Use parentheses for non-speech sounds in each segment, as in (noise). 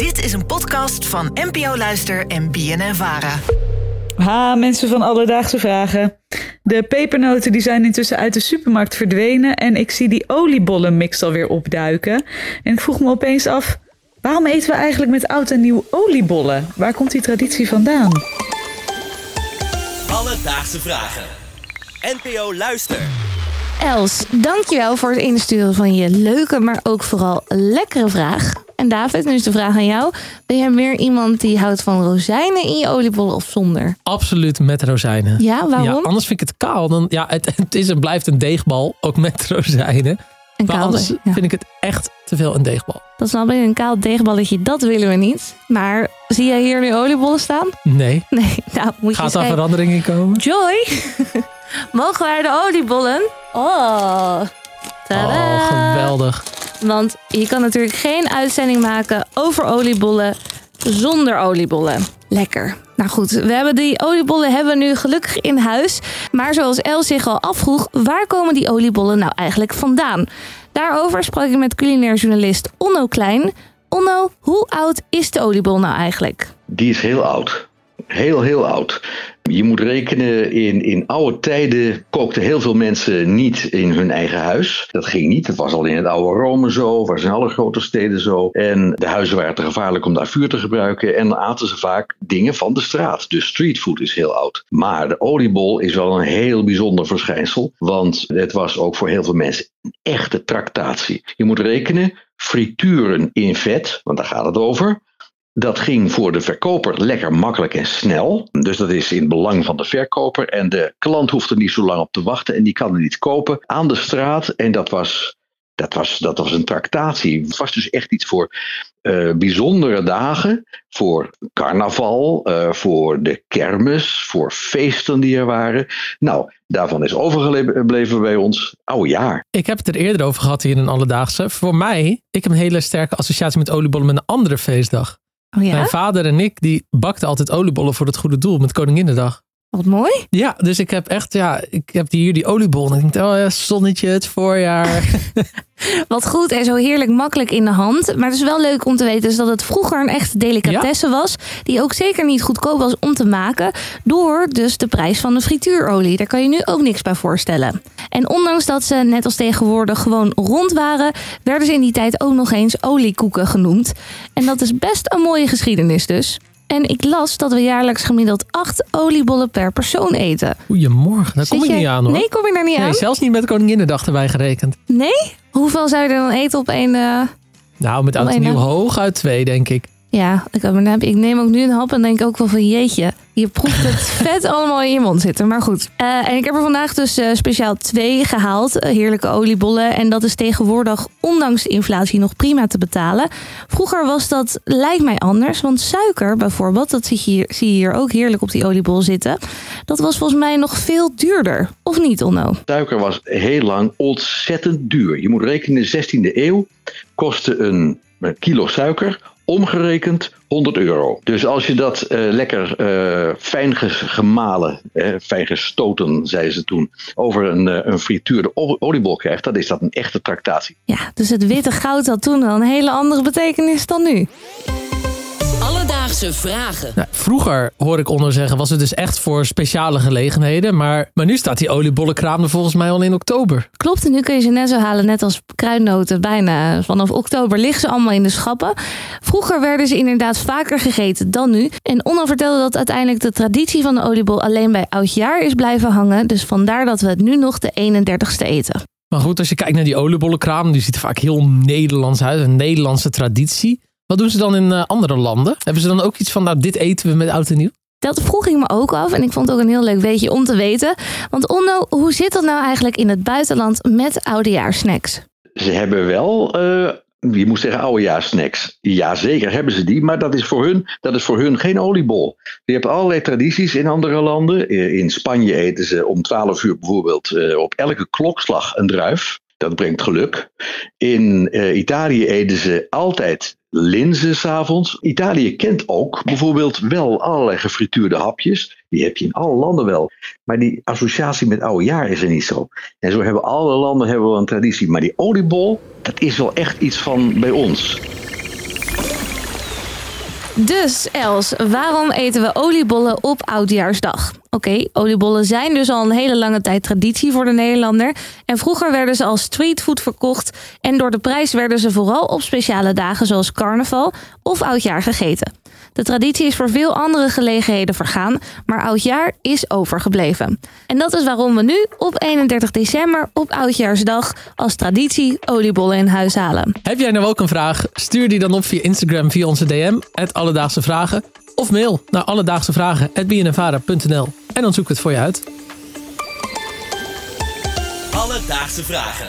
Dit is een podcast van NPO Luister en BNN Vara. Ha, mensen van Alledaagse Vragen. De pepernoten die zijn intussen uit de supermarkt verdwenen en ik zie die oliebollenmix alweer opduiken. En ik vroeg me opeens af, waarom eten we eigenlijk met oud en nieuw oliebollen? Waar komt die traditie vandaan? Alledaagse Vragen. NPO Luister. Els, dankjewel voor het insturen van je leuke, maar ook vooral lekkere vraag. En David, nu is de vraag aan jou. Ben jij meer iemand die houdt van rozijnen in je oliebollen of zonder? Absoluut met rozijnen. Ja, waarom? Ja, anders vind ik het kaal. Dan, ja, het, (laughs) het is en blijft een deegbal, ook met (laughs) rozijnen. Een Maar anders ja. vind ik het echt te veel een deegbal. Dat snap ik, een kaal deegballetje, dat willen we niet. Maar zie jij hier nu oliebollen staan? Nee. (laughs) Nee, nou moet je Gaat daar kijken. verandering in komen? Joy, mogen wij de oliebollen? Oh. Oh, geweldig. Want je kan natuurlijk geen uitzending maken over oliebollen zonder oliebollen. Lekker. Nou goed, we hebben die oliebollen hebben we nu gelukkig in huis. Maar zoals Els zich al afvroeg, waar komen die oliebollen nou eigenlijk vandaan? Daarover sprak ik met culinair journalist Onno Klein. Onno, hoe oud is de oliebol nou eigenlijk? Die is heel oud. Heel, heel oud. Je moet rekenen, in, in oude tijden kookten heel veel mensen niet in hun eigen huis. Dat ging niet. Dat was al in het oude Rome zo, was in alle grote steden zo. En de huizen waren te gevaarlijk om daar vuur te gebruiken. En dan aten ze vaak dingen van de straat. Dus streetfood is heel oud. Maar de oliebol is wel een heel bijzonder verschijnsel. Want het was ook voor heel veel mensen een echte tractatie. Je moet rekenen, frituren in vet, want daar gaat het over. Dat ging voor de verkoper lekker makkelijk en snel. Dus dat is in het belang van de verkoper. En de klant hoeft er niet zo lang op te wachten. En die kan er iets kopen aan de straat. En dat was, dat was, dat was een tractatie. Het was dus echt iets voor eh, bijzondere dagen. Voor carnaval, eh, voor de kermis, voor feesten die er waren. Nou, daarvan is overgebleven bij ons oude jaar. Ik heb het er eerder over gehad hier in een Alledaagse. Voor mij, ik heb een hele sterke associatie met oliebollen met een andere feestdag. Oh Mijn vader en ik, die bakten altijd oliebollen voor het goede doel met Koninginnedag. Wat mooi. Ja, dus ik heb echt, ja, ik heb hier die oliebollen. En ik denk, oh ja, zonnetje, het voorjaar. (laughs) Wat goed en zo heerlijk makkelijk in de hand. Maar het is wel leuk om te weten dus dat het vroeger een echte delicatesse was. Die ook zeker niet goedkoop was om te maken. Door dus de prijs van de frituurolie. Daar kan je nu ook niks bij voorstellen. En ondanks dat ze net als tegenwoordig gewoon rond waren. Werden ze in die tijd ook nog eens oliekoeken genoemd. En dat is best een mooie geschiedenis dus. En ik las dat we jaarlijks gemiddeld acht oliebollen per persoon eten. Goedemorgen, daar kom ik je- niet aan hoor. Nee, kom je daar niet aan? Nee, zelfs niet met Koninginnedag erbij gerekend. Nee? Hoeveel zou je er dan eten op één... eh, Nou, met oud en nieuw hoog uit twee, denk ik. Ja, ik, ik neem ook nu een hap en denk ook wel van jeetje. Je proeft het (laughs) vet allemaal in je mond zitten. Maar goed. Eh, en ik heb er vandaag dus eh, speciaal twee gehaald. eh, heerlijke oliebollen. En dat is tegenwoordig, ondanks de inflatie, nog prima te betalen. Vroeger was dat, lijkt mij anders. Want suiker bijvoorbeeld, dat zie je hier, zie je hier ook heerlijk op die oliebol zitten. Dat was volgens mij nog veel duurder. Of niet, Onno? Suiker was heel lang ontzettend duur. Je moet rekenen, in de 16e eeuw kostte een kilo suiker omgerekend 100 euro. Dus als je dat eh, lekker eh, fijn gemalen, fijn gestoten, zei ze toen, over een, eh, een frituurde oliebol krijgt, dan is dat een echte tractatie. Ja, dus het witte goud had toen wel een hele andere betekenis dan nu. Alledaagse Vragen. Nou, vroeger, hoor ik onder zeggen, was het dus echt voor speciale gelegenheden. Maar, maar nu staat die oliebollenkraam er volgens mij al in oktober. Klopt, en nu kun je ze net zo halen, net als kruidnoten. Bijna vanaf oktober liggen ze allemaal in de schappen. Vroeger werden ze inderdaad vaker gegeten dan nu. En Onno vertelde dat uiteindelijk de traditie van de oliebol alleen bij oudjaar is blijven hangen. Dus vandaar dat we het nu nog de 31ste eten. Maar goed, als je kijkt naar die oliebollenkraam, die ziet er vaak heel Nederlands uit. Een Nederlandse traditie. Wat doen ze dan in eh, andere landen? Hebben ze dan ook iets van, nou, dit eten we met oud en nieuw? Dat vroeg ik me ook af en ik vond het ook een heel leuk weetje om te weten. Want Onno, hoe zit dat nou eigenlijk in het buitenland met oudejaarssnacks? Ze hebben wel, eh, je moet zeggen oudejaarssnacks. Jazeker hebben ze die, maar dat is, voor hun, dat is voor hun geen oliebol. Je hebt allerlei tradities in andere landen. Eh, In Spanje eten ze om 12 uur bijvoorbeeld eh, op elke klokslag een druif. Dat brengt geluk. In eh, Italië eten ze altijd linzen s'avonds. Italië kent ook bijvoorbeeld wel allerlei gefrituurde hapjes. Die heb je in alle landen wel. Maar die associatie met oude jaar is er niet zo. En zo hebben alle landen hebben wel een traditie. Maar die oliebol, dat is wel echt iets van bij ons. Dus Els, waarom eten we oliebollen op Oudjaarsdag? Oké, oliebollen zijn dus al een hele lange tijd traditie voor de Nederlander. En vroeger werden ze als streetfood verkocht. En door de prijs werden ze vooral op speciale dagen zoals carnaval of oudjaar gegeten. De traditie is voor veel andere gelegenheden vergaan, maar oudjaar is overgebleven. En dat is waarom we nu op 31 december op Oudjaarsdag als traditie oliebollen in huis halen. Heb jij nou ook een vraag? Stuur die dan op via Instagram via onze DM, het Alledaagse Vragen. Of mail naar alledaagsevragen.bnnvara.nl en dan zoek ik het voor je uit. Alledaagse vragen.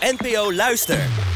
NPO Luister.